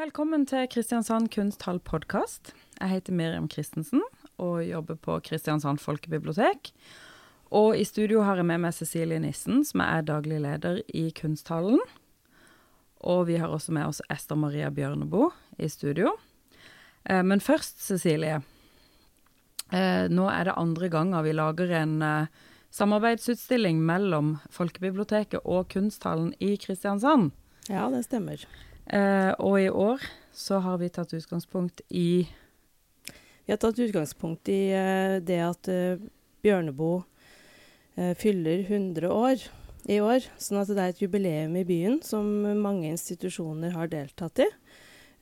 Velkommen til Kristiansand kunsthall podkast. Jeg heter Miriam Christensen og jobber på Kristiansand folkebibliotek. Og i studio har jeg med meg Cecilie Nissen, som er daglig leder i Kunsthallen. Og vi har også med oss Ester Maria Bjørneboe i studio. Eh, men først, Cecilie. Eh, nå er det andre ganger vi lager en eh, samarbeidsutstilling mellom Folkebiblioteket og Kunsthallen i Kristiansand. Ja, det stemmer. Eh, og i år så har vi tatt utgangspunkt i Vi har tatt utgangspunkt i eh, det at eh, Bjørneboe eh, fyller 100 år i år. Sånn at det er et jubileum i byen som mange institusjoner har deltatt i.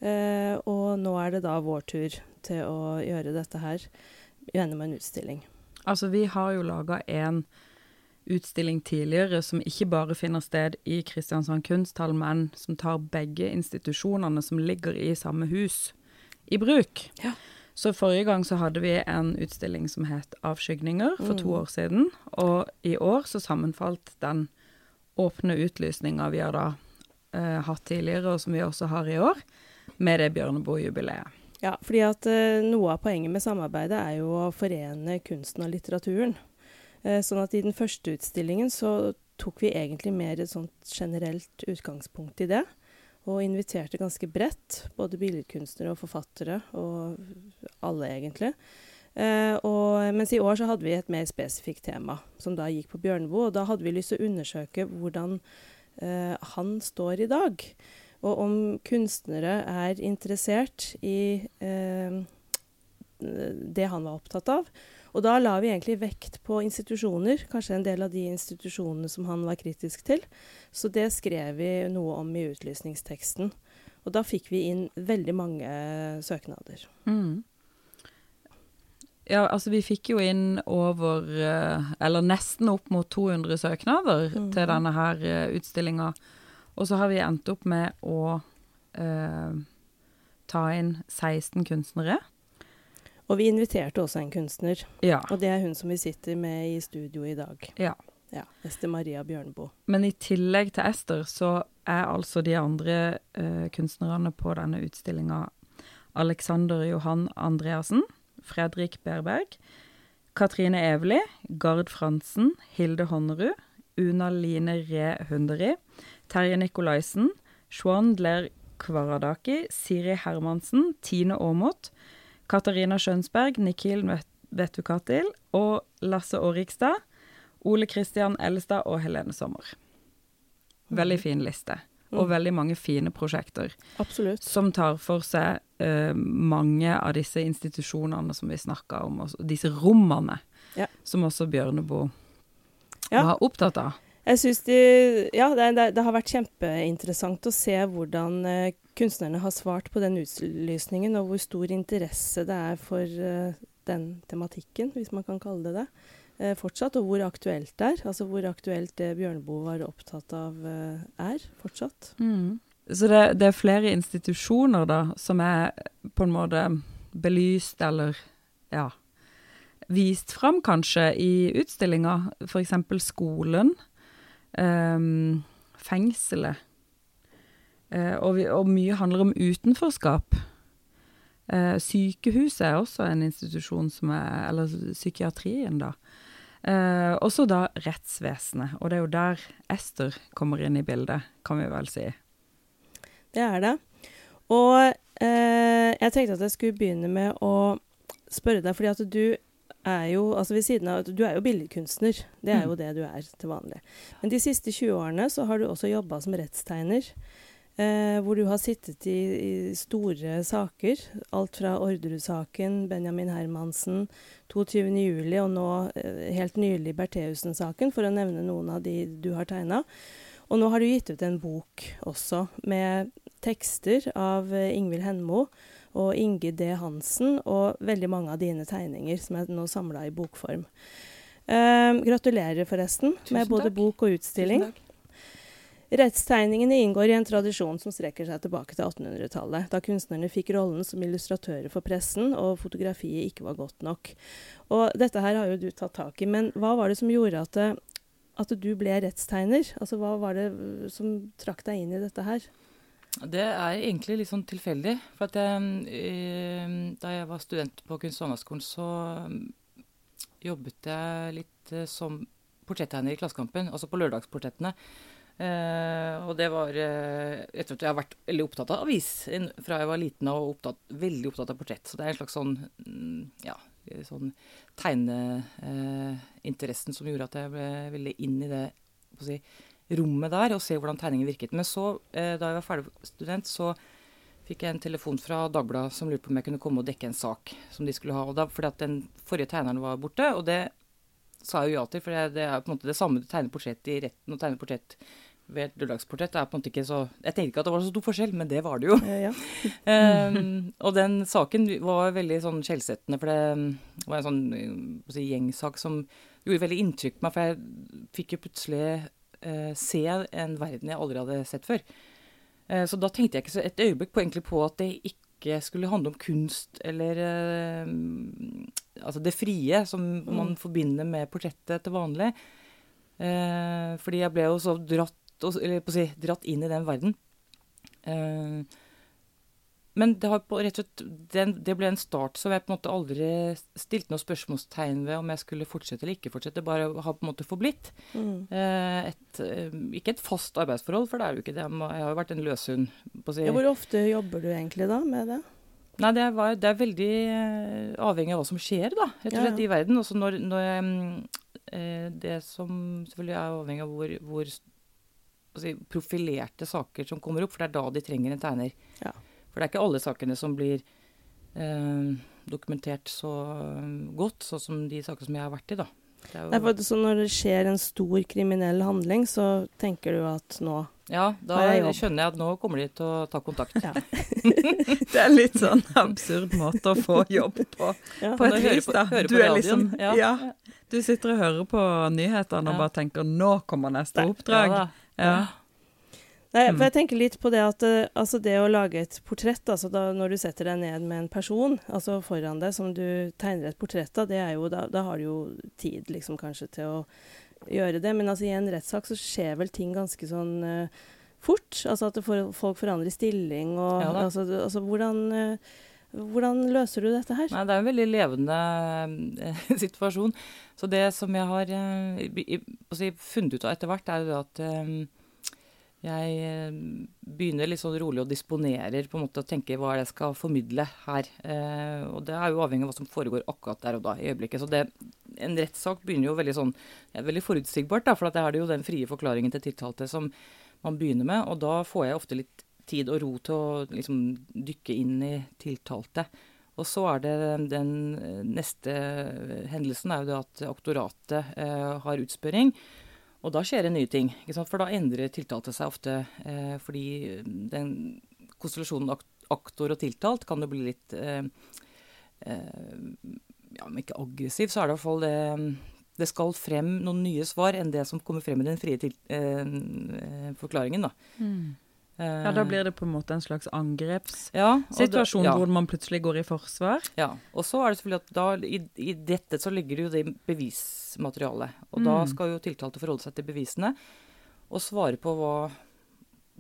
Eh, og nå er det da vår tur til å gjøre dette her gjennom en utstilling. Altså, vi har jo laga en utstilling tidligere som ikke bare finner sted i Kristiansand kunsthall, men som tar begge institusjonene som ligger i samme hus, i bruk. Ja. Så forrige gang så hadde vi en utstilling som het 'Avskygninger', for to Mm. år siden. Og i år så sammenfalt den åpne utlysninga vi har da eh, hatt tidligere, og som vi også har i år, med det Bjørneboe-jubileet. Ja, fordi at eh, noe av poenget med samarbeidet er jo å forene kunsten og litteraturen. Eh, sånn at i den første utstillingen så tok vi egentlig mer et sånt generelt utgangspunkt i det. Og inviterte ganske bredt, både billedkunstnere og forfattere, og alle egentlig. Eh, og, mens i år så hadde vi et mer spesifikt tema, som da gikk på Bjørneboe. Og da hadde vi lyst til å undersøke hvordan eh, han står i dag. Og om kunstnere er interessert i eh, det han var opptatt av. Og da la vi egentlig vekt på institusjoner, kanskje en del av de institusjonene som han var kritisk til. Så det skrev vi noe om i utlysningsteksten. Og da fikk vi inn veldig mange søknader. Mm. Ja, altså vi fikk jo inn over eh, Eller nesten opp mot 200 søknader mm. til denne her uh, utstillinga. Og så har vi endt opp med å eh, ta inn 16 kunstnere. Og vi inviterte også en kunstner, Ja. og det er hun som vi sitter med i studio i dag. ja. Ja, Ester Maria Bjørneboe. Men i tillegg til Ester, så er altså de andre uh, kunstnerne på denne utstillinga Alexander Johan Andreassen, Fredrik Berberg, Katrine Eveli, Gard Fransen, Hilde Honnerud, Una Line Re Hunderi, Terje Nikolaisen, Schwandler Kvaradaki, Siri Hermansen, Tine Aamodt, Katarina Skjønsberg, Nikhil Vetukatil og Lasse Årikstad. Ole Kristian Ellestad og Helene Sommer. Veldig fin liste. Og Mm. veldig mange fine prosjekter Absolutt. som tar for seg uh, mange av disse institusjonene som vi snakka om, og disse rommene Ja. som også Bjørneboe Ja. var opptatt av. Jeg synes de, ja, det, det, det har vært kjempeinteressant å se hvordan eh, kunstnerne har svart på den utlysningen, og hvor stor interesse det er for uh, den tematikken, hvis man kan kalle det det, uh, fortsatt. Og hvor aktuelt det er. Altså hvor aktuelt det Bjørneboe var opptatt av uh, er fortsatt. Så det, det er flere institusjoner da som er på en måte belyst eller ja vist fram kanskje i utstillinga. F.eks. skolen, um, fengselet. Eh, og, vi, og mye handler om utenforskap. Eh, sykehuset er også en institusjon som er Eller psykiatrien, da. Eh, også da rettsvesenet. Og det er jo der Ester kommer inn i bildet, kan vi vel si. Det er det. Og eh, jeg tenkte at jeg skulle begynne med å spørre deg, fordi at du er jo altså ved siden av, du er jo billedkunstner. Det er jo det du er til vanlig. Men de siste 20 årene så har du også jobba som rettstegner. Eh, hvor du har sittet i, i store saker. Alt fra Orderud-saken, Benjamin Hermansen, 22.07. og nå eh, helt nylig Bertheussen-saken, for å nevne noen av de du har tegna. Og nå har du gitt ut en bok også med tekster av eh, Ingvild Henmo og Inge D. Hansen, og veldig mange av dine tegninger som er nå samla i bokform. Eh, gratulerer forresten Tusen med både takk. bok og utstilling. Rettstegningene inngår i en tradisjon som strekker seg tilbake til 1800-tallet, da kunstnerne fikk rollen som illustratører for pressen, og fotografiet ikke var godt nok. Og dette her har jo du tatt tak i, men hva var det som gjorde at, at du ble rettstegner? Altså hva var det uh, som trakk deg inn i dette her? Det er egentlig litt sånn tilfeldig. For jeg, eh, da jeg var student på Kunst- og håndverkskolen, så jobbet jeg litt eh, som portrettegner i Klassekampen, altså på lørdagsportrettene. Eh, og det var eh, etter at jeg har vært veldig opptatt av avis fra jeg var liten og opptatt, veldig opptatt av portrett. Så det er en slags sånn mm, ja, sånn tegneinteressen som gjorde at jeg ble veldig inn i det si, rommet der og se hvordan tegningen virket. Men så, eh, da jeg var ferdig student, så fikk jeg en telefon fra Dagbladet som lurte på om jeg kunne komme og dekke en sak som de skulle ha. Og da, fordi at den forrige tegneren var borte, og det sa jeg jo ja til, for det, det er på en måte det samme å tegne portrett i retten og tegne portrett ved et lørdagsportrett. er på en måte ikke så Jeg tenkte ikke at det var så stor forskjell, men det var det jo. Ja, ja. um, og den saken var veldig sånn skjellsettende, for det var en sånn eh, si, gjengsak som gjorde veldig inntrykk på meg, for jeg fikk jo plutselig uh, se en verden jeg aldri hadde sett før. Uh, så da tenkte jeg ikke så et øyeblikk på, egentlig på at det ikke skulle handle om kunst eller uh, Altså det frie som man forbinder med portrettet til vanlig. Eh, fordi jeg ble jo så dratt, og- på å si, dratt inn i den verden. Eh, men det, har på, slett, det ble en start som jeg på en måte aldri stilte noe spørsmålstegn ved om jeg skulle fortsette eller ikke fortsette. Bare har på en måte forblitt. Mm. Eh, et, eh, ikke et fast arbeidsforhold, for det er jo ikke det. Jeg har jo vært en løshund. Si. Hvor ofte jobber du egentlig da med det? Nei, det, var, det er veldig avhengig av hva som skjer, da, rett og slett, i verden. Også når, når jeg, mm, Det som selvfølgelig er avhengig av hvor, hvor si, profilerte saker som kommer opp, for det er da de trenger en tegner. Ja. For det er ikke alle sakene som blir eh, dokumentert så eh, godt, sånn som de sakene som jeg har vært i, da. Det er jo, Nei, for, så når det skjer en stor kriminell handling, så tenker du at nå ja, da jeg skjønner jeg at nå kommer de til å ta kontakt. Ja. Det er litt sånn absurd måte å få jobb på. ja. På et vis, da. på Du er liksom ja. Ja. Du sitter og hører på nyhetene og bare tenker 'nå kommer neste oppdrag'. Ja, Nei, Mm. for jeg tenker litt på det at eh, altså det å lage et portrett, altså da, når du setter deg ned med en person altså foran deg som du tegner et portrett av, det er jo, da, da har du jo tid liksom kanskje til å gjøre det. Men altså i en rettssak så skjer vel ting ganske sånn uh, fort. Altså at får, folk forandrer stilling og Ja altså, altså hvordan, eh, hvordan løser du dette her? Nei, det er en veldig levende eh, situasjon. Så det som jeg har eh, i- altså, funnet ut av etter hvert, er at eh, jeg eh, begynner litt sånn rolig og disponerer på en måte og tenker hva er det jeg skal formidle her. Eh, og det er jo avhengig av hva som foregår akkurat der og da i øyeblikket. Så det, en rettssak begynner jo veldig sånn ja, veldig forutsigbart, da, for at jeg har jo den frie forklaringen til tiltalte som man begynner med. Og da får jeg ofte litt tid og ro til å liksom dykke inn i tiltalte. Og så er det den eh, neste hendelsen er jo det at aktoratet eh, har utspørring. Og da skjer det nye ting. For da endrer tiltalte seg ofte eh, fordi den konstellasjonen aktor og tiltalt kan jo bli litt eh, eh, Ja, om ikke aggressiv, så er det i hvert fall det det skal frem noen nye svar enn det som kommer frem i den frie til, eh, eh, forklaringen. Da. Mm. Ja, da blir det på en måte en slags angrepssituasjon ja, ja. hvor man plutselig går i forsvar. Ja, og så er det selvfølgelig at da, i, i dette så ligger det jo det bevismaterialet. Og da Mm. skal jo tiltalte forholde seg til bevisene og svare på hva,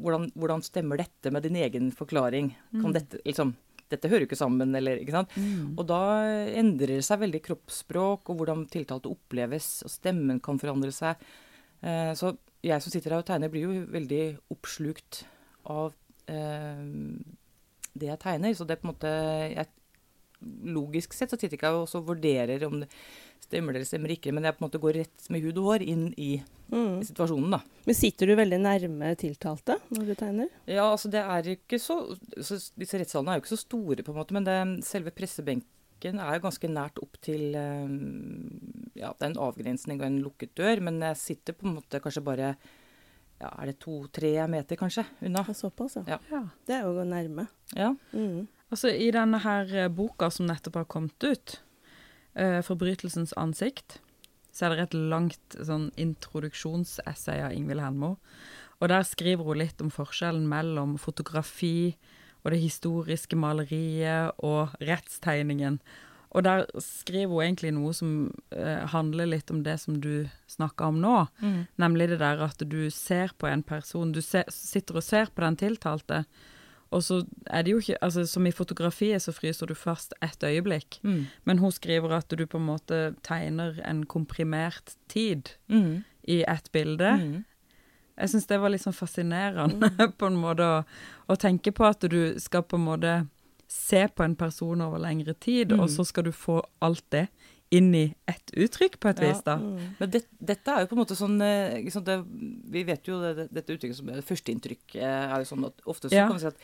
hvordan, hvordan stemmer dette med din egen forklaring. Kan Mm. dette, liksom, dette hører jo ikke sammen, eller ikke sant. Mm. Og da endrer det seg veldig kroppsspråk, og hvordan tiltalte oppleves, og stemmen kan forandre seg. Eh, så jeg som sitter her og tegner, blir jo veldig oppslukt av eh, det jeg tegner. Så det er på en måte jeg, Logisk sett så sitter ikke jeg og også vurderer om det stemmer eller stemmer ikke, men jeg på en måte går rett med hud og hår inn i Mm. situasjonen, da. Men sitter du veldig nærme tiltalte når du tegner? Ja, altså det er ikke så, så Disse rettssalene er jo ikke så store, på en måte, men det, selve pressebenken er jo ganske nært opp til eh, Ja, det er en avgrensning og en lukket dør, men jeg sitter på en måte kanskje bare ja, Er det to-tre meter, kanskje, unna? Ja, såpass, ja. Ja. Ja. Det er jo nærme. Ja. Mm. Altså, I denne her eh, boka som nettopp har kommet ut, uh, 'Forbrytelsens ansikt', så er det et langt sånn introduksjonsessay av Ingvild Henmo. Og der skriver hun litt om forskjellen mellom fotografi og det historiske maleriet og rettstegningen. Og der skriver hun egentlig noe som eh, handler litt om det som du snakka om nå. Mm. Nemlig det der at du ser på en person, du ser, sitter og ser på den tiltalte, og så er det jo ikke altså Som i fotografiet så fryser du fast ett øyeblikk, Mm. men hun skriver at du på en måte tegner en komprimert tid Mm. i ett bilde. Mm. Jeg syns det var litt sånn fascinerende på en måte å, å tenke på at du skal på en måte se på en person over lengre tid, Mm. og så skal du få alt det inn i ett uttrykk på et Ja. vis, da. Mm. Men det, dette er jo på en måte sånn liksom det, Vi vet jo det, det, dette uttrykket som er førsteinntrykk er jo sånn at ofte så Ja. kan vi si at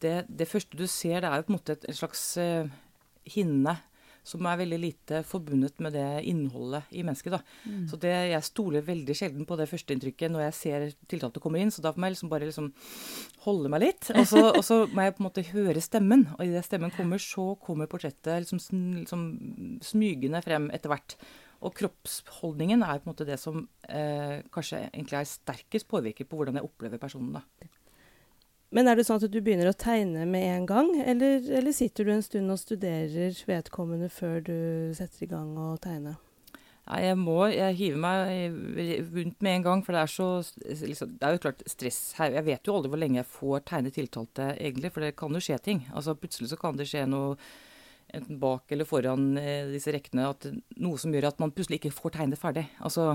det, det første du ser, det er jo på en måte et, en slags uh, hinne som er veldig lite forbundet med det innholdet i mennesket. Mm. Så det, jeg stoler veldig sjelden på det førsteinntrykket når jeg ser tiltalte kommer inn. Så da må jeg liksom bare liksom holde meg litt. Og så, og så må jeg på en måte høre stemmen. Og idet stemmen kommer, så kommer portrettet liksom, liksom smygende frem etter hvert. Og kroppsholdningen er på en måte det som eh, kanskje egentlig er sterkest påvirker på hvordan jeg opplever personen. da. Men er det sånn at du begynner å tegne med en gang, eller, eller sitter du en stund og studerer vedkommende før du setter i gang å tegne? Nei, jeg må Jeg hiver meg rundt med en gang, for det er så liksom, Det er jo klart stress her. Jeg vet jo aldri hvor lenge jeg får tegne tiltalte, egentlig, for det kan jo skje ting. Altså Plutselig så kan det skje noe enten bak eller foran eh, disse rekkene, at noe som gjør at man plutselig ikke får tegnet ferdig. Altså,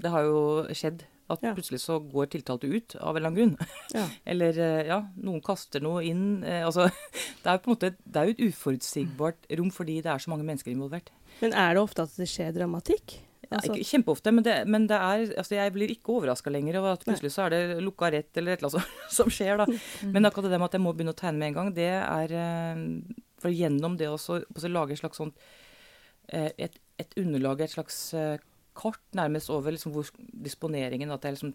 det har jo skjedd at Ja. plutselig så går tiltalte ut av en eller annen grunn. Ja. Eller eh, ja, noen kaster noe inn. Eh, altså, det er på en måte det er jo et uforutsigbart rom fordi det er så mange mennesker involvert. Men er det ofte at det skjer dramatikk? Ja, Altså- ikke kjempeofte, men, det, men det er, altså jeg blir ikke overraska lenger over at plutselig så er det lukka rett eller et eller annet som, skjer. da. Men akkurat det med at jeg må begynne å tegne med en gang, det er eh, For gjennom det å lage et slags sånt et, et underlag, et slags kart nærmest over liksom hvor disponeringen At jeg liksom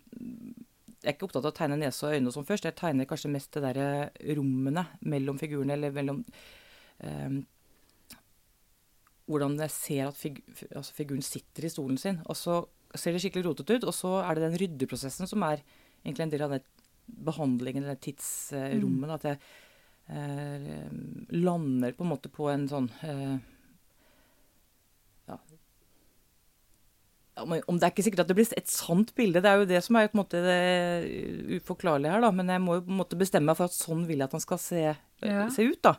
Jeg er ikke opptatt av å tegne nese og øyne og sånn først. Jeg tegner kanskje mest det derre rommene mellom figurene, eller mellom um, hvordan jeg ser at fig, altså figuren sitter i stolen sin. Og så ser det skikkelig rotete ut, og så er det den ryddeprosessen som er egentlig en del av den behandlingen, det tidsrommet. Mm. At jeg uh, lander på en måte på en sånn eh, ja. Ja, men Om det er ikke sikkert at det blir et sant bilde, det er jo det som er på en måte det uforklarlige her, da. Men jeg må jo på en måte bestemme meg for at sånn vil jeg at han skal se, Ja. se ut, da.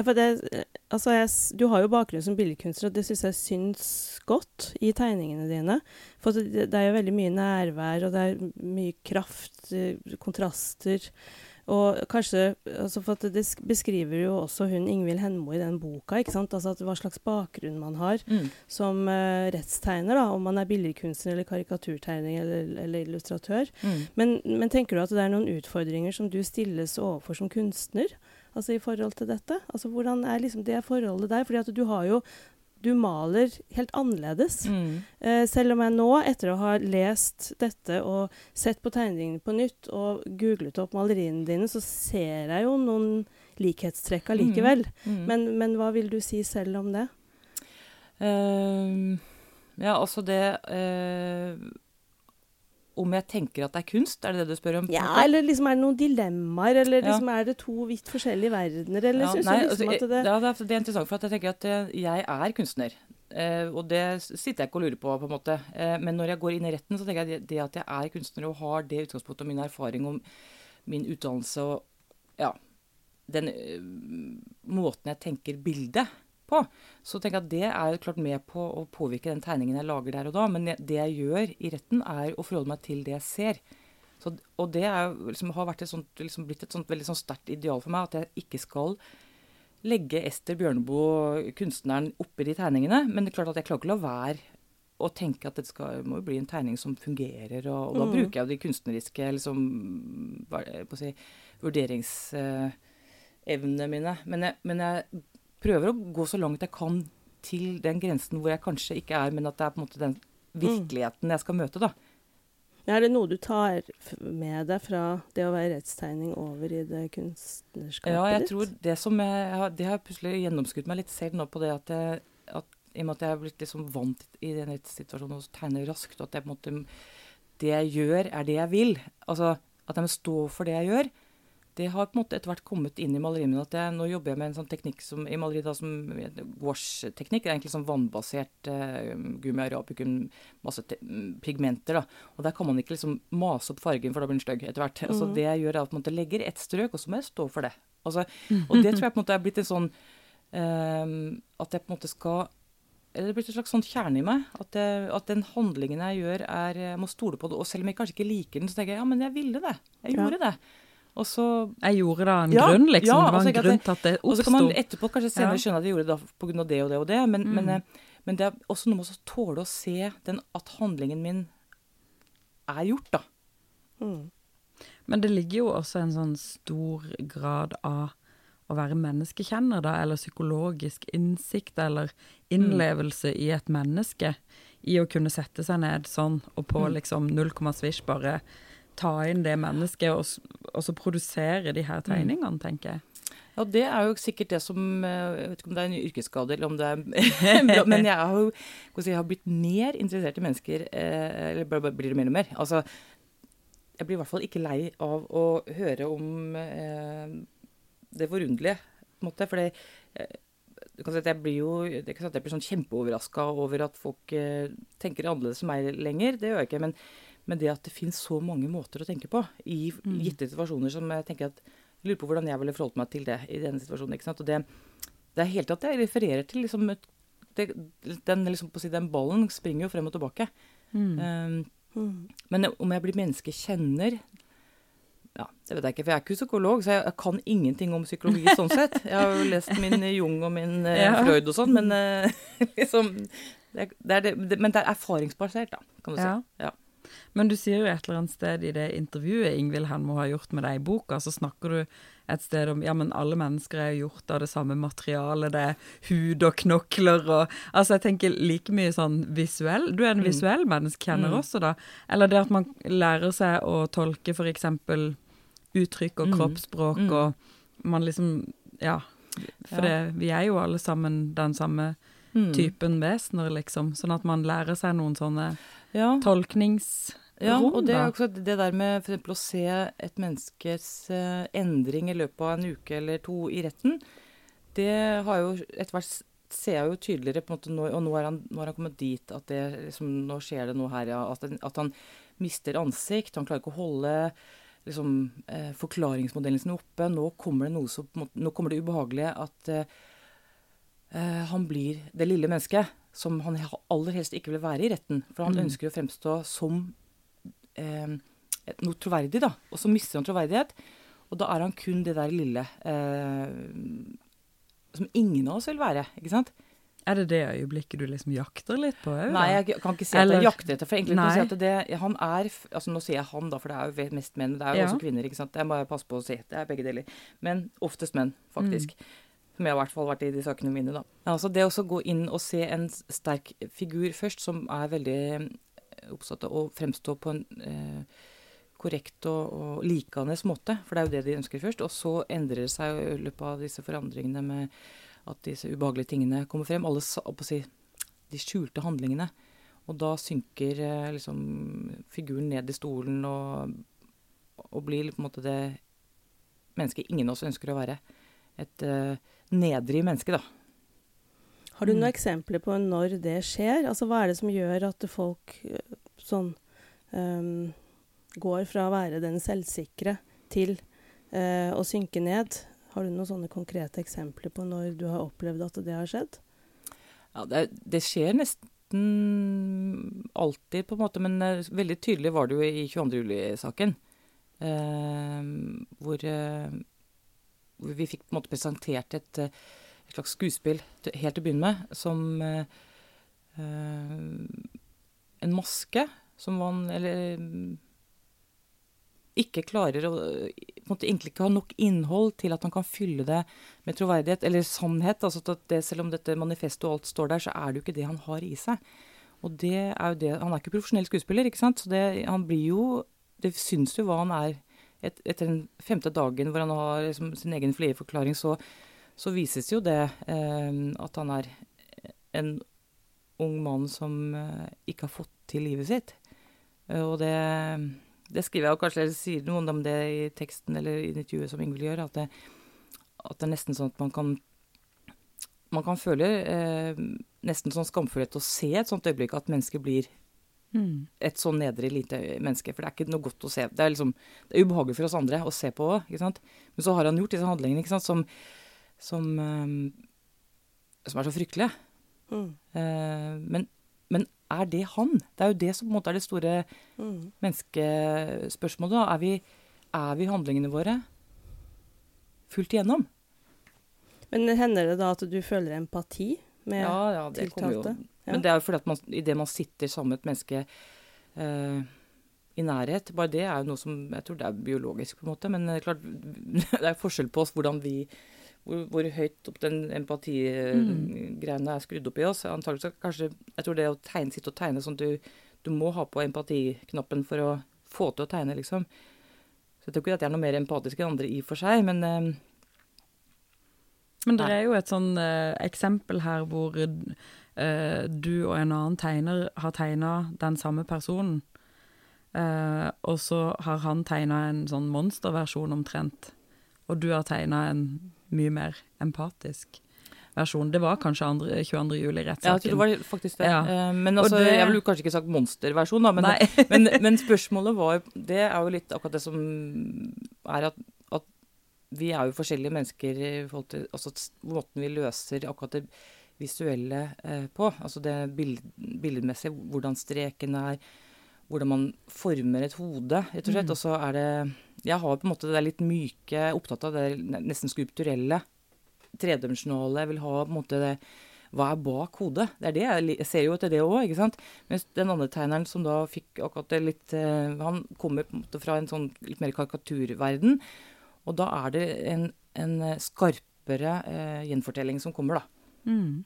Det, eh, altså jeg, du har jo bakgrunn som billedkunstner, og det syns jeg syns godt i tegningene dine. For det, det er jo veldig mye nærvær, og det er mye kraft, eh, kontraster. Og kanskje altså For det beskriver jo også hun Ingvild Henmo i den boka, ikke sant? Altså hva slags bakgrunn man har Mm. som uh, rettstegner, da, om man er billedkunstner eller karikaturtegner eller, eller illustratør. Mm. Men, men tenker du at det er noen utfordringer som du stilles overfor som kunstner? Altså i forhold til dette? Altså Hvordan er liksom det forholdet der? Fordi at du har jo Du maler helt annerledes. Mm. Eh, selv om jeg nå, etter å ha lest dette og sett på tegningene på nytt og googlet opp maleriene dine, så ser jeg jo noen likhetstrekk allikevel. Mm. Men, men hva vil du si selv om det? Uh, ja, altså det eh, Om jeg tenker at det er kunst, er det det du spør om? Ja, eller liksom er det noen dilemmaer, eller Ja. liksom er det to vidt forskjellige verdener, eller Ja, syns du liksom altså, at det ja, det, er, er interessant, for at jeg tenker at eh, jeg er kunstner. Eh, og det sitter jeg ikke og lurer på, på en måte. Eh, men når jeg går inn i retten, så tenker jeg det, at jeg er kunstner og har det utgangspunktet og min erfaring om min utdannelse og ja, den eh, måten jeg tenker bildet på, så tenker jeg at det er klart med på å påvirke den tegningen jeg lager der og da. Men det jeg gjør i retten, er å forholde meg til det jeg ser. Så, og det er, liksom, har et sånt, liksom blitt et sånt veldig sånn sterkt ideal for meg, at jeg ikke skal legge Ester Bjørneboe, kunstneren, oppi de tegningene. Men det er klart at jeg klarer ikke å la være å tenke at det skal, må jo bli en tegning som fungerer. Og, og da Mm. bruker jeg jo de kunstneriske liksom, hva si, vurderingsevnene mine. Men jeg, men jeg prøver å gå så langt jeg kan til den grensen hvor jeg kanskje ikke er, men at det er på en måte den virkeligheten jeg skal møte, da. Er det noe du tar med deg fra det å være rettstegning over i det kunstnerskapet Ja, jeg tror det som jeg, Det har plutselig gjennomskutt meg litt selv nå på det at, jeg, at i og med at jeg er blitt liksom vant i den rettssituasjonen og tegner raskt, og at jeg på en måte Det jeg gjør, er det jeg vil. Altså at jeg må stå for det jeg gjør. Det har på en måte etter hvert kommet inn i maleriet mitt at jeg, nå jobber jeg med en sånn teknikk som, i maleriet da, som gouache-teknikk. Det er egentlig sånn vannbasert uh, gummi arabicum, masse pigmenter. da, og Der kan man ikke liksom mase opp fargen, for da blir den stygg etter hvert. Mm. Altså, det jeg gjør, er at man legger ett strøk, og så må jeg stå for det. Altså, og det tror jeg på en måte er blitt en sånn uh, At jeg på en måte skal det er blitt en slags sånn kjerne i meg. At, jeg, at, den handlingen jeg gjør, er Jeg må stole på det. Og selv om jeg kanskje ikke liker den, så tenker jeg ja, men jeg ville det. Jeg gjorde ja. det. Og så Jeg gjorde da en ja, grunn, liksom. Ja, det var en grunn til at det oppsto. Og så kan man etterpå kanskje senere ja. skjønne at jeg gjorde det pga. det og det og det, men, mm. men, eh, men, det er også noe med å tåle å se den, at handlingen min er gjort, da. Mm. Men det ligger jo også en sånn stor grad av å være menneskekjenner, da, eller psykologisk innsikt eller innlevelse mm. i et menneske. I å kunne sette seg ned sånn og på mm. liksom null komma svisj bare ta inn det mennesket og, og, så produsere de her mm. tegningene, tenker jeg. Ja, det er jo sikkert det som eh, Jeg vet ikke om det er en yrkesskade eller om det er Men jeg har jo jeg har blitt mer interessert i mennesker. Eh, eller blir det mer og mer. Altså, jeg blir i hvert fall ikke lei av å høre om eh, det forunderlige, på en måte. For det, du kan si jeg blir jo det kan sånn at jeg blir sånn kjempeoverraska over at folk eh, tenker annerledes som meg lenger. Det gjør jeg ikke. men men det at det finnes så mange måter å tenke på i mm. gitte situasjoner som jeg tenker at jeg lurer på hvordan jeg ville forholdt meg til det i denne situasjonen. ikke sant? Og det, det er helt tatt jeg refererer til liksom det, den, liksom, si, den, ballen springer jo frem og tilbake. Mm. Um, mm. Men om jeg blir menneskekjenner ja, det vet jeg ikke, for jeg er ikke psykolog, så jeg, jeg kan ingenting om psykologi sånn sett. Jeg har jo lest min Jung og min uh, ja. Freud og sånn, men uh, liksom det, det er det, Men det er erfaringsbasert, da, kan du si. Ja. Men du sier jo et eller annet sted i det intervjuet Ingvild Henmo har gjort med deg i boka, så snakker du et sted om ja, men alle mennesker er gjort av det samme materialet, det er hud og knokler og Altså, jeg tenker like mye sånn visuell Du er en mm. visuell menneskekjenner mm. også, da. Eller det at man lærer seg å tolke f.eks. uttrykk og mm. kroppsspråk, mm. og man liksom Ja. For ja. Det, vi er jo alle sammen den samme mm. typen vesener, liksom. Sånn at man lærer seg noen sånne ja. tolkningsrom. Ja, og det er også det der med f.eks. å se et menneskes uh, endring i løpet av en uke eller to i retten, det har jo etter hvert ser jeg jo tydeligere på en måte nå, Og nå er, han, han kommet dit at det, liksom, nå skjer det noe her, ja. At, at, han mister ansikt. Han klarer ikke å holde liksom, eh, forklaringsmodellen sin oppe. Nå kommer det noe så, nå kommer det ubehagelige at eh, eh, han blir det lille mennesket som han aller helst ikke vil være i retten. For han mm. ønsker å fremstå som eh, noe troverdig, da. Og så mister han troverdighet. Og da er han kun det der lille eh, som ingen av oss vil være. ikke sant? Er det det øyeblikket du liksom jakter litt på òg? Nei, jeg kan ikke si at jeg jakter etter. For egentlig å si at det, han er altså Nå sier jeg han, da, for det er jo mest menn. Det er jo ja. også kvinner. ikke sant? Jeg må passe på å si. Det er begge deler. Men oftest menn, faktisk. Mm. Som jeg i hvert fall har vært i de sakene mine, da. Altså det å gå inn og se en sterk figur først, som er veldig eh, oppsatt av å fremstå på en eh, korrekt og, og likende måte, for det er jo det de ønsker først. Og så endrer det seg i løpet av disse forandringene med at disse ubehagelige tingene kommer frem. Alle si, de skjulte handlingene. Og da synker eh, liksom figuren ned i stolen og, og blir på en måte det mennesket ingen av oss ønsker å være. Et uh, nedrig menneske, da. Har du noen mm. eksempler på når det skjer? Altså Hva er det som gjør at folk eh, sånn um, går fra å være den selvsikre til uh, å synke ned? Har du noen sånne konkrete eksempler på når du har opplevd at det har skjedd? Ja, det, det skjer nesten alltid, på en måte, men uh, veldig tydelig var det jo i 22. juli-saken. Uh, hvor hvor vi fikk på en måte presentert et, eh, et slags skuespill helt til å begynne med, som uh, en maske som man Eller ikke klarer å egentlig ikke ha nok innhold til at man kan fylle det med troverdighet eller sannhet. altså at det, Selv om dette manifestet og alt står der, så er det jo ikke det han har i seg. Og det er jo det, Han er ikke profesjonell skuespiller, ikke sant? Så det, han blir jo Det syns jo hva han er et, etter den femte dagen hvor han har liksom, sin egen flieforklaring, så, så, vises jo det eh, at han er en ung mann som eh, ikke har fått til livet sitt. Eh, og det, det skriver jeg, og kanskje jeg sier noen om det i teksten eller i intervjuet som Ingvild gjør, at det, at det er nesten sånn at man kan man kan føle eh, nesten sånn skamfullhet å se et sånt øyeblikk at mennesker blir Mm. et sånn nedre lite menneske. For det er ikke noe godt å se. Det er, liksom, det er ubehagelig for oss andre å se på òg, ikke sant. Men så har han gjort disse handlingene ikke sant, som, som, um, som er så fryktelige. Mm. Uh, men, men er det han? Det er jo det som på en måte er det store Mm. menneskespørsmålet. Da. Er, vi, er vi handlingene våre fullt igjennom? Men hender det da at du føler empati med Ja, ja, det kommer jo. Ja. Men det er jo fordi at man, idet man sitter sammen med et menneske eh, i nærhet Bare det er jo noe som Jeg tror det er biologisk, på en måte. Men det klart, det er forskjell på oss hvordan vi hvor, hvor høyt opp den empatigreiene er skrudd opp i oss. Antakelig kanskje Jeg tror det å tegne, sitte og tegne sånn at du, du må ha på empatiknappen for å få til å tegne, liksom. Så jeg tror ikke at jeg er noe mer empatisk enn andre i og for seg, men eh, Men det er jo et sånn eh, eksempel her hvor eh, du og en annen tegner har tegna den samme personen. Eh, og så har han tegna en sånn monsterversjon omtrent. Og du har tegna en mye mer empatisk versjon. Det var kanskje andre, 22. ja, jeg tror juli-rettssaken. det var faktisk det. Ja. Eh, men altså, det- jeg ville kanskje ikke sagt monsterversjon, da, men men, men spørsmålet var Det er jo litt akkurat det som er at, at vi er jo forskjellige mennesker i forhold til altså, måten vi løser akkurat det visuelle eh, på. Altså det bild, billedmessige, hvordan streken er, hvordan man former et hode, rett og slett. Mm. Og så er det Jeg har på en måte det litt myke, opptatt av det nesten skulpturelle, tredimensjonale. Jeg vil ha på en måte det hva er bak hodet? Det er det jeg, jeg ser jo etter det òg, ikke sant. Mens den andre tegneren som da fikk akkurat det litt eh, Han kommer på en måte fra en sånn litt mer karikaturverden. Og da er det en, en eh, skarpere eh, gjenfortelling som kommer, da. Mm.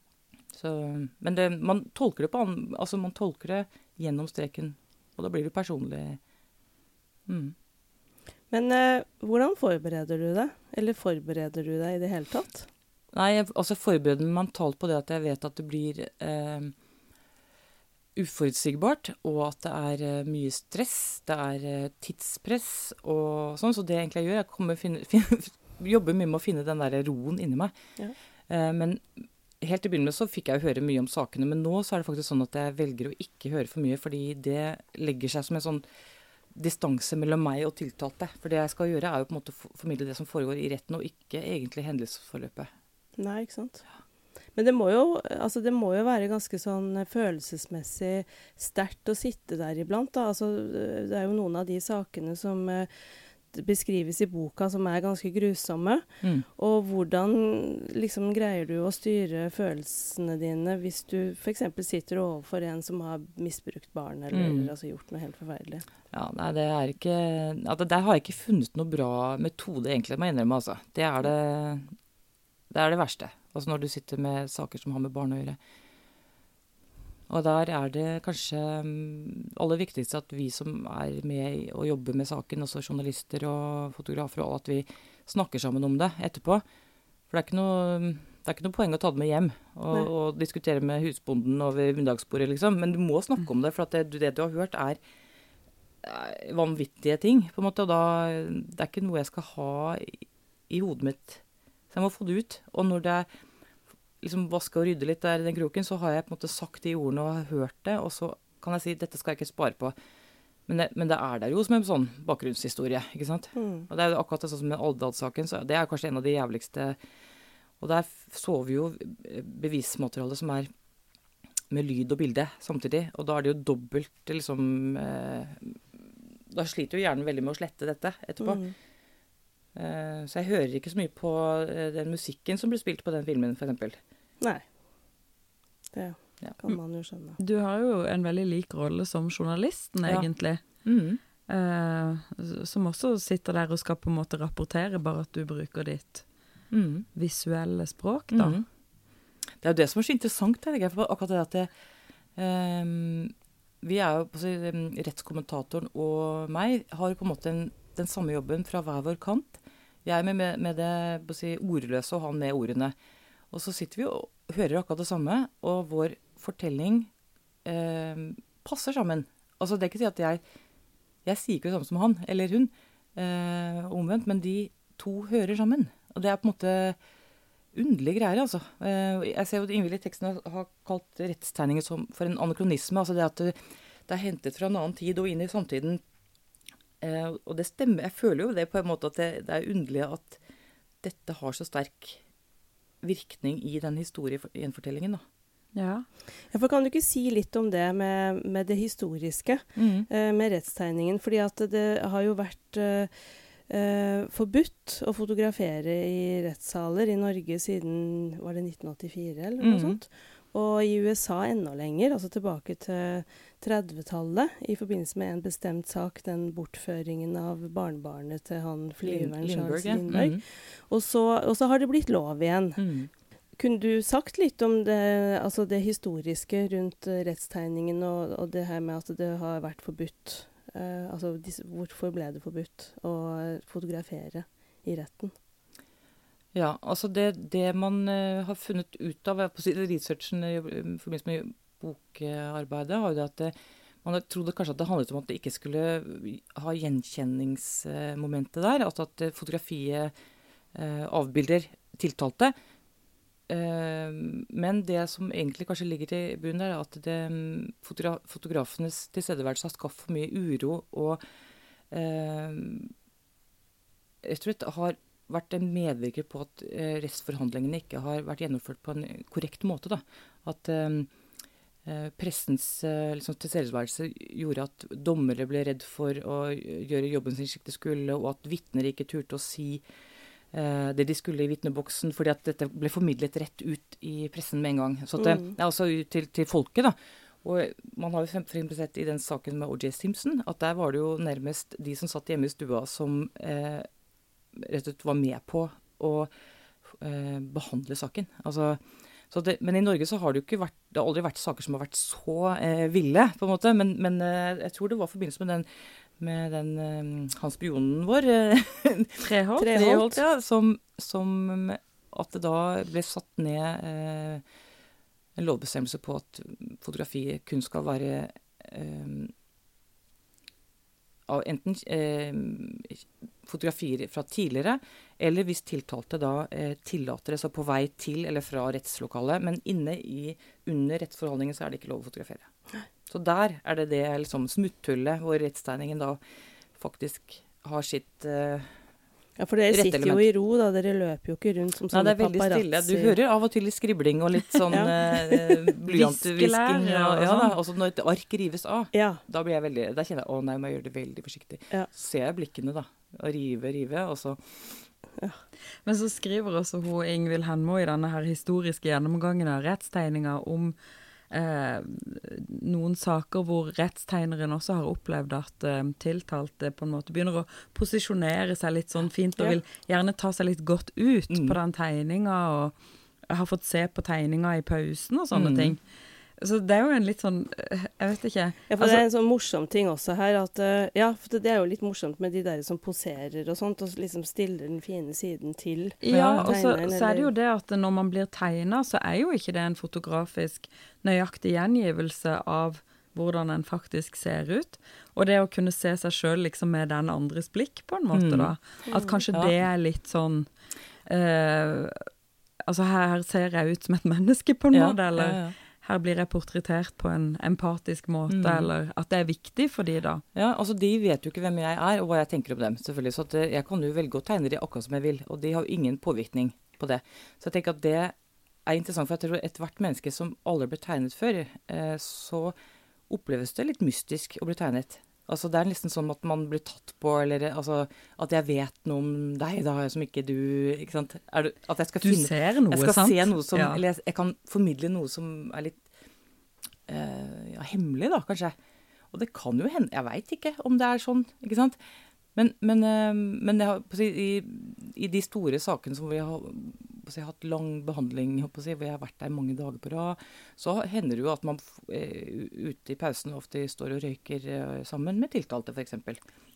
Så, men det, man tolker det på Altså man tolker det gjennom streken. Og da blir det personlig. Mm. Men eh, hvordan forbereder du deg? Eller forbereder du deg i det hele tatt? Nei, jeg altså forbereder meg mentalt på det at jeg vet at det blir eh, uforutsigbart, og at det er eh, mye stress, det er eh, tidspress og sånn. Så det egentlig jeg gjør, jeg kommer finne, finne, jobber mye med å finne den der roen inni meg. Ja. Eh, men helt til å begynne med så fikk jeg høre mye om sakene, men nå så er det faktisk sånn at jeg velger å ikke høre for mye, fordi det legger seg som en sånn distanse mellom meg og tiltalte. For det jeg skal gjøre, er jo på en måte formidle det som foregår i retten, og ikke egentlig hendelsesforløpet. Nei, ikke sant. Men det må jo, altså det må jo være ganske sånn følelsesmessig sterkt å sitte der iblant. Da. Altså, det er jo noen av de sakene som eh, beskrives i boka som er ganske grusomme. Mm. Og hvordan liksom greier du å styre følelsene dine hvis du f.eks. sitter overfor en som har misbrukt barn, eller Mm. altså gjort noe helt forferdelig. Ja, nei, det er ikke altså, Der har jeg ikke funnet noe bra metode, egentlig, må jeg innrømme. Altså. Det, er det, det er det verste. Altså når du sitter med saker som har med barn å gjøre. Og der er det kanskje mm, aller viktigste at vi som er med og jobber med saken, også journalister og fotografer, og alle, at vi snakker sammen om det etterpå. For det er ikke noe, det er ikke noe poeng å ta det med hjem og, og diskutere med husbonden over middagsbordet, liksom. Men du må snakke om det, for at det, det du har hørt, er eh, vanvittige ting, på en måte. Og da Det er ikke noe jeg skal ha i, i hodet mitt. Så jeg må få det ut. Og når det er liksom vaske og rydde litt der i den kroken, så har jeg på en måte sagt de ordene og hørt det, og så kan jeg si dette skal jeg ikke spare på. Men det, men det er der jo som en sånn bakgrunnshistorie, ikke sant. Mm. Og det er jo akkurat det sånn som med Alvdal-saken, så det er kanskje en av de jævligste Og der så vi jo bevismaterialet som er med lyd og bilde samtidig, og da er det jo dobbelt liksom eh, Da sliter jo hjernen veldig med å slette dette etterpå. Mm. Eh, så jeg hører ikke så mye på eh, den musikken som ble spilt på den filmen, f.eks. Nei. Det Ja. kan man jo skjønne. Du har jo en veldig lik rolle som journalisten, Ja. egentlig. Mm. Eh, som også sitter der og skal på en måte rapportere, bare at du bruker ditt Mm. visuelle språk, da. Mm. Det er jo det som er så interessant her. For akkurat det at det, um, Vi er jo på å si, em, Rettskommentatoren og meg har på en måte en, den samme jobben fra hver vår kant. Jeg med, med, med det si, ordløse og han med ordene. Og så sitter vi og hører akkurat det samme, og vår fortelling eh, passer sammen. Altså Det er ikke å si at jeg Jeg sier ikke det samme som han eller hun, eh, omvendt, men de to hører sammen. Og det er på en måte underlige greier, altså. Eh, jeg ser jo at Ingvild i teksten har kalt rettstegninger som for en anakronisme. Altså det at det, det er hentet fra en annen tid og inn i samtiden. Eh, og det stemmer. Jeg føler jo det på en måte at det, det er underlig at dette har så sterk virkning i den historiegjenfortellingen, da. Ja. ja. For kan du ikke si litt om det med, med det historiske, mm. eh, med rettstegningen? Fordi at det har jo vært eh, eh, forbudt å fotografere i rettssaler i Norge siden var det 1984 eller noe mm. sånt. Og i USA enda lenger, altså tilbake til 30-tallet, i forbindelse med en bestemt sak, den bortføringen av barnebarnet til han flyveren Charles Lindberg. Mm. Og, så, og, så, har det blitt lov igjen. Mm. Kunne du sagt litt om det, altså det historiske rundt rettstegningen og, og, det her med at det har vært forbudt Uh, altså, hvorfor ble det forbudt å fotografere i retten? Ja, altså det, det man uh, har funnet ut av på researchen i forbindelse med bokarbeidet, har jo det at man trodde kanskje at det handlet om at det ikke skulle ha gjenkjenningsmomentet der. Altså at fotografiet eh, avbilder tiltalte. Eh, men det som egentlig kanskje ligger til bunnen der, er at det, mm, fotogra fotografenes tilstedeværelse har skapt for mye uro og eh, jeg tror det har vært en medvirker på at restforhandlingene ikke har vært gjennomført på en korrekt måte. Da. At eh, eh pressens eh, liksom, tilstedeværelse gjorde at dommere ble redd for å gjøre jobben sin slik de skulle, og at vitner ikke turte å si Eh, det de skulle i vitneboksen, fordi at dette ble formidlet rett ut i pressen med en gang. Så det, mm. er altså til, til, folket, da. Og man har jo f.eks. sett i den saken med OJ Simpson at der var det jo nærmest de som satt hjemme i stua som eh, rett og slett var med på å eh, behandle saken. Altså, det, men i Norge så har det jo ikke vært, det har aldri vært saker som har vært så eh, ville, på en måte. Men, men eh, jeg tror det var i forbindelse med den med den eh, han spionen vår Treholt. Treholt ja, som, som, at det da ble satt ned eh, en lovbestemmelse på at fotografi kun skal være eh, enten eh, fotografier fra tidligere, eller hvis tiltalte da eh, tillater det, så på vei til eller fra rettslokalet. Men inne i, under rettsforhandlingen så er det ikke lov å fotografere. Så der er det det liksom, smutthullet hvor rettstegningen da faktisk har sitt uh, ja, for dere sitter jo i ro, da. Dere løper jo ikke rundt som sånne paparazzi. Nei, det er veldig stille. Du hører av og til litt skribling og litt sånn ja. uh, blyantvisking. Ja, ja, sånn. og så når et ark rives av, ja. da blir jeg veldig, da kjenner jeg å nei, må jeg gjøre det veldig forsiktig. Ja. Så ser jeg blikkene, da. Og rive, rive, og så ja. Men så skriver også hun Ingvild Henmo i denne her historiske gjennomgangen av rettstegninger om eh, noen saker hvor rettstegneren også har opplevd at eh, tiltalte på en måte begynner å posisjonere seg litt sånn fint og vil gjerne ta seg litt godt ut mm. på den tegninga og har fått se på tegninga i pausen og sånne mm. ting. Så det er jo en litt sånn eh, Jeg vet ikke. Ja, for altså, det er en sånn morsom ting også her at uh, Ja, for det er jo litt morsomt med de der som poserer og sånt, og liksom stiller den fine siden til Ja, og så, så er det jo det at når man blir tegna, så er jo ikke det en fotografisk nøyaktig gjengivelse av hvordan en faktisk ser ut. Og det å kunne se seg sjøl liksom med den andres blikk, på en måte, mm. da. At kanskje ja. det er litt sånn uh, Altså, her ser jeg ut som et menneske, på en ja, måte, eller ja, her blir jeg portrettert på en empatisk måte, mm. eller at det er viktig for de da. Ja, altså De vet jo ikke hvem jeg er og hva jeg tenker om dem. selvfølgelig, Så eh, jeg kan jo velge å tegne de akkurat som jeg vil. Og de har jo ingen påvirkning på det. Så jeg tenker at det er interessant, for jeg tror ethvert menneske som aldri ble tegnet før, eh, så oppleves det litt mystisk å bli tegnet. Altså Det er nesten sånn at man blir tatt på, eller altså, at jeg vet noe om deg da, som ikke du ikke sant? Det, at jeg skal du finne, ser noe, jeg skal sant? Se noe som, ja. Eller jeg, jeg, kan formidle noe som er litt uh, ja, hemmelig, da, kanskje. Og det kan jo hende Jeg veit ikke om det er sånn, ikke sant. Men, men, uh, men jeg, i, i, de store sakene som vi har jeg har hatt lang behandling, jeg, hvor jeg har vært der mange dager på rad, så hender det jo at man eh, ute i pausen ofte står og røyker eh, sammen med tiltalte, f.eks.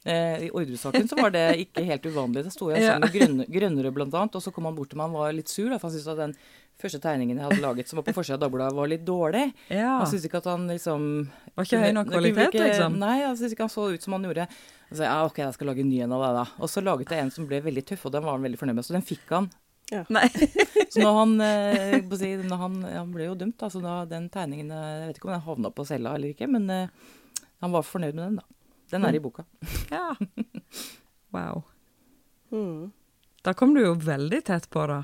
Eh, I Orderud-saken så var det ikke helt uvanlig. Da sto jeg sammen med grønne, Grønnerød annet, og så kom han bort til meg og var litt sur, da, for han syntes at den første tegningen jeg hadde laget som var på forsida av Dagbladet, var litt dårlig. Ja. Han syntes ikke at han liksom Var ikke høy nok kvalitet, ikke- liksom? Nei, han syntes ikke han så ut som han gjorde. Så ja, OK, jeg skal lage en ny en av det, da. Og så laget jeg en som ble veldig tøff, og den var han veldig fornøyd med. Så den fikk han. Nei. Så når han, eh, si, når han, han ble jo dømt, da, så da den tegningen eh, Jeg vet ikke om den havna på cella eller ikke, men eh, han var fornøyd med den, da. Den er i boka. Ja. Wow. Mm. Da kom du jo veldig tett på, da.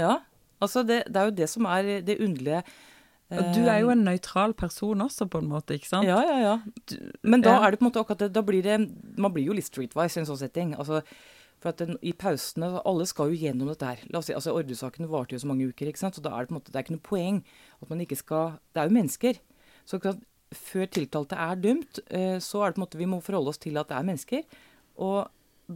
Ja. Altså, det, det er jo det som er det underlige. Og du er jo en nøytral person også, på en måte, ikke sant? Ja, ja, ja. Men da ja. er det på en måte akkurat det, da blir det Man blir jo litt streetwise i en sånn setting. Altså, for at den, I pausene Alle skal jo gjennom dette her. La oss si, altså Orderud-saken varte jo så mange uker, ikke sant? så da er det på en måte, det er ikke noe poeng at man ikke skal Det er jo mennesker. Så før tiltalte er dømt, eh, så er det på en måte vi må forholde oss til at det er mennesker. Og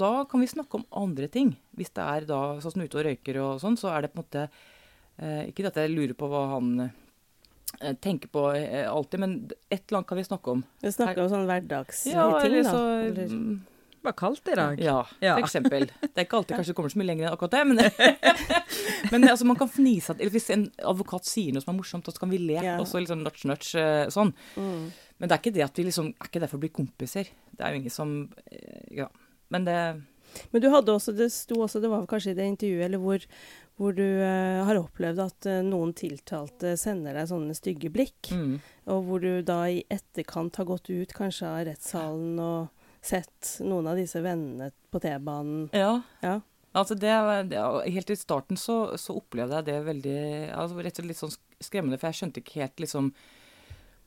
da kan vi snakke om andre ting. Hvis det er da sånn som ute og røyker og sånn, så er det på en måte eh, Ikke at jeg lurer på hva han eh, tenker på alltid, men et eller annet kan vi snakke om. Vi snakker om sånn hverdagsting, Ja, eller da. så Eller, mm, Det var kaldt i dag. Ja, Ja. for eksempel. Det er ikke alltid kanskje det kommer så mye lenger enn akkurat det, men, men altså, man kan fnise at hvis en advokat sier noe som er morsomt, så kan vi le. Ja. Og så liksom notch-notch eh, sånn. mm. Men det er ikke det at vi liksom Er ikke derfor å bli kompiser. Det er jo ingen som eh, Ja. Men det Men du hadde også, det sto også, det var kanskje i det intervjuet, eller hvor, hvor du uh, har opplevd at uh, noen tiltalte sender deg sånne stygge blikk, mm. og hvor du da i etterkant har gått ut kanskje av rettssalen og sett noen av disse vennene på T-banen. Ja. Ja. Altså det, det, Helt i starten så, så opplevde jeg det veldig altså Rett og slett litt sånn skremmende, for jeg skjønte ikke helt liksom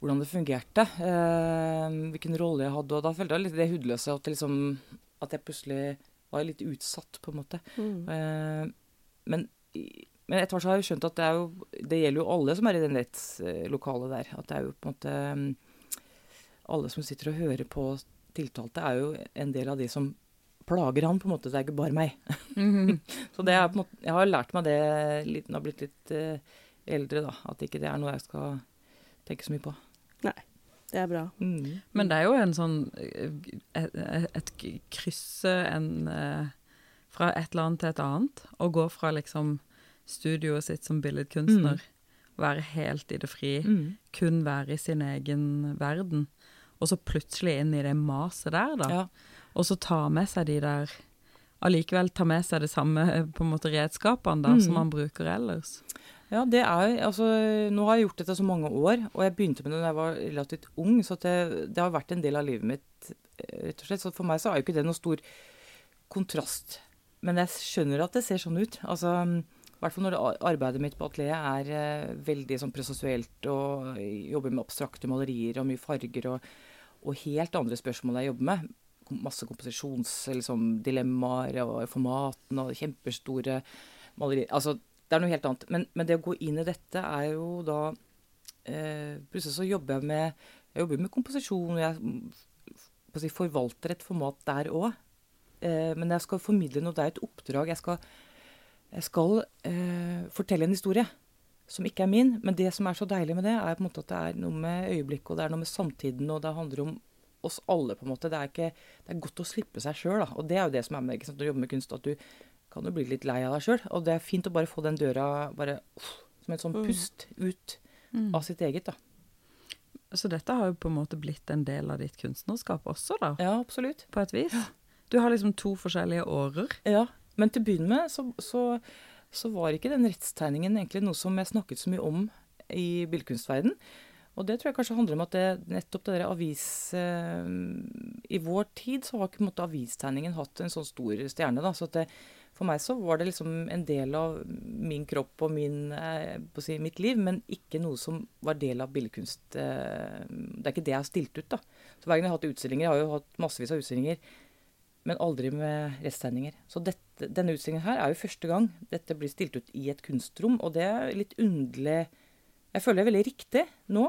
hvordan det fungerte. Eh, hvilken rolle jeg hadde. Og da følte jeg litt det hudløse at, liksom, at jeg plutselig var litt utsatt, på en måte. Mm. Eh, men, men etter hvert så har jeg skjønt at det, er jo, det gjelder jo alle som er i den rettslokalet der. At det er jo på en måte Alle som sitter og hører på tiltalte, er jo en del av de som plager han, på en måte. Det er ikke bare meg. Mhm. Så det er på en måte, jeg har lært meg det litt når jeg har blitt litt uh, eldre, da. At ikke det er noe jeg skal tenke så mye på. Nei. Det er bra. Mm. Men det er jo en sånn eh, et, et krysse en eh, fra et eller annet til et annet. Å gå fra liksom studioet sitt som billedkunstner, være helt i det fri, Mm. kun være i sin egen verden, og så plutselig inn i det maset der, da. Ja. Og så ta med seg de der Allikevel ta med seg det samme på en måte redskapene da, Mm. som man bruker ellers. Ja, det er altså, Nå har jeg gjort dette så mange år, og jeg begynte med det da jeg var relativt ung, så det, det har vært en del av livet mitt, eh, rett og slett. Så for meg så er jo ikke det noe stor kontrast. Men jeg skjønner at det ser sånn ut. Altså, I hvert fall når arbeidet mitt på atelieret er eh, veldig sånn prosessuelt og jobber med abstrakte malerier og mye farger og, og helt andre spørsmål jeg jobber med. Masse komposisjonsdilemmaer liksom, og formatene og kjempestore malerier. Altså, det er noe helt annet. Men, men det å gå inn i dette er jo da eh, Plutselig så jobber jeg med jeg jobber med komposisjon, og jeg si, forvalter et format der òg. Eh, men jeg skal formidle noe. Det er et oppdrag. Jeg skal, jeg skal eh, fortelle en historie som ikke er min. Men det som er så deilig med det, er på en måte at det er noe med øyeblikket, og det er noe med samtiden, og det handler om oss alle, på en måte. Det er, ikke, det er godt å slippe seg sjøl, da. Og det er jo det som er med når du jobber med kunst, at du kan jo bli litt lei av deg sjøl. Og det er fint å bare få den døra bare uff, som et sånn Mm. pust ut Mm. av sitt eget, da. Så dette har jo på en måte blitt en del av ditt kunstnerskap også, da, Ja, absolutt. på et vis. Du har liksom to forskjellige årer. Ja, men til å begynne med så, så, så var ikke den rettstegningen egentlig noe som jeg snakket så mye om i billedkunstverden. Og det tror jeg kanskje handler om at det, nettopp det der avis eh, I vår tid så har ikke måte, avistegningen hatt en sånn stor stjerne. da, så det, For meg så var det liksom en del av min kropp og min, eh, si, mitt liv, men ikke noe som var del av billedkunst. Eh, det er ikke det jeg har stilt ut. da. Så Hver gang jeg har hatt utstillinger, jeg har jo hatt massevis av utstillinger, men aldri med rettstegninger. Så dette, denne utstillingen her er jo første gang dette blir stilt ut i et kunstrom, og det er litt underlig Jeg føler det er veldig riktig nå,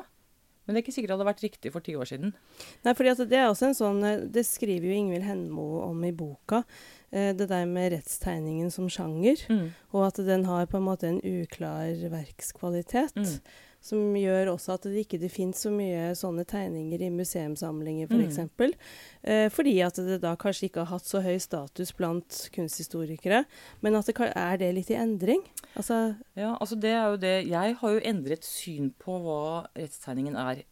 men det er ikke sikkert det hadde vært riktig for ti år siden. Nei, fordi altså, det er også en sånn Det skriver jo Ingvild Henmo om i boka. eh, Det der med rettstegningen som sjanger. Og at den har på en måte en uklar verkskvalitet. Mm. Som gjør også at det ikke det finnes så mye sånne tegninger i museumssamlinger f.eks. Mm. For eh, fordi at det da kanskje ikke har hatt så høy status blant kunsthistorikere. Men at det kan, er det litt i endring? Altså, Ja, altså det er jo det Jeg har jo endret syn på hva rettstegningen er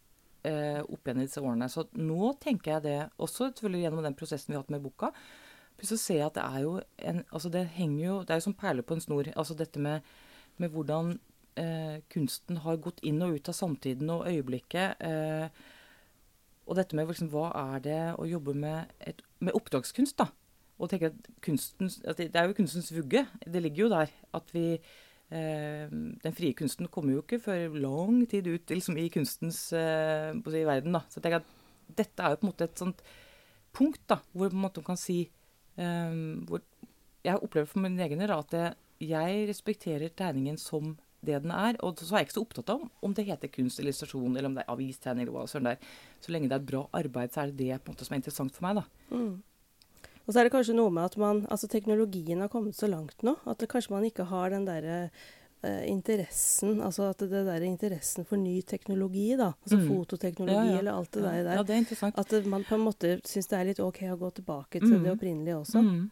eh, opp igjen i disse årene. Så nå tenker jeg det, også selvfølgelig gjennom den prosessen vi har hatt med boka. så ser jeg at det er jo en Altså det henger jo Det er jo som perler på en snor. Altså dette med, med hvordan kunsten har gått inn og ut av samtiden og øyeblikket. Eh, og dette med liksom, hva er det å jobbe med, et, med oppdragskunst, da. Og tenke at kunstens, at det, er jo kunstens vugge. Det ligger jo der. At vi eh, Den frie kunsten kommer jo ikke før lang tid ut liksom, i kunstens eh, å si, verden. da. Så jeg tenker at dette er jo på en måte et sånt punkt da, hvor man kan si eh, hvor Jeg opplever for min egen del at jeg respekterer tegningen som det den er. Og så er jeg ikke så opptatt av om det heter kunst eller illustrasjon, eller om det er avistegning eller hva søren det er. Så lenge det er et bra arbeid, så er det det på en måte som er interessant for meg, da. mm. Og så er det kanskje noe med at man, altså teknologien har kommet så langt nå at det, kanskje man ikke har den derre eh, interessen, altså at det der interessen for ny teknologi, da. Altså Mm. fototeknologi Ja, ja. eller alt det der. Ja, det er interessant. At man på en måte syns det er litt OK å gå tilbake til Mm. det opprinnelige også. Mm.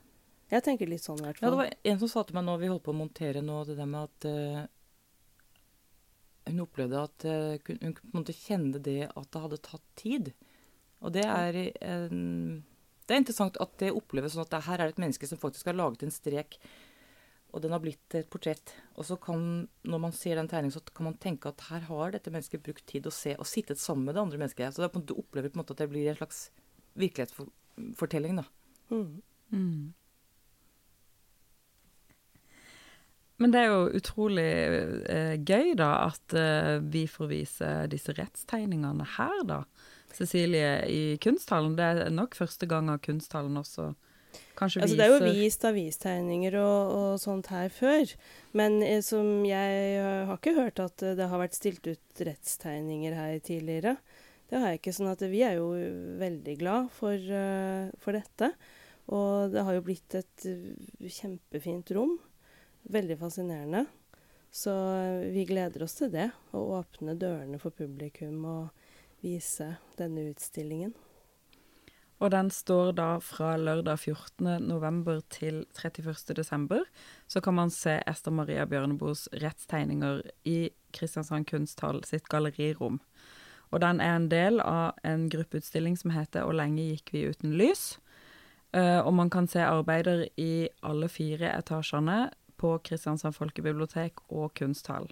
Jeg tenker litt sånn i hvert Ja, det var en som sa til meg nå, vi holdt på å montere nå, det der med at eh, hun opplevde at eh, hun på en måte kjenne det at det hadde tatt tid. Og det er en Det er interessant at det oppleves sånn at det her er det et menneske som faktisk har laget en strek, og den har blitt et portrett. Og så kan, når man ser den tegningen, så kan man tenke at her har dette mennesket brukt tid å se, og sittet sammen med det andre mennesket. Så er du opplever på en måte at det blir en slags virkelighetsfortelling, da. Mm. Mm. Men det er jo utrolig eh, gøy, da, at eh, vi får vise disse rettstegningene her, da. Cecilie, i Kunsthallen. Det er nok første gang av Kunsthallen også kanskje Altså, det er jo vist avistegninger og, og sånt her før. Men eh, som jeg har ikke hørt at det har vært stilt ut rettstegninger her tidligere. Det har jeg ikke. sånn at vi er jo veldig glad for, uh, for dette. Og det har jo blitt et kjempefint rom. Veldig fascinerende. Så eh, vi gleder oss til det. Å åpne dørene for publikum og vise denne utstillingen. Og den står da fra lørdag 14. november til 31. desember. Så kan man se Ester Maria Bjørneboes rettstegninger i Kristiansand kunsthall sitt gallerirom. Og den er en del av en gruppeutstilling som heter 'Og lenge gikk vi uten lys'. Uh, og man kan se arbeider i alle fire etasjene på Kristiansand folkebibliotek og kunsthall.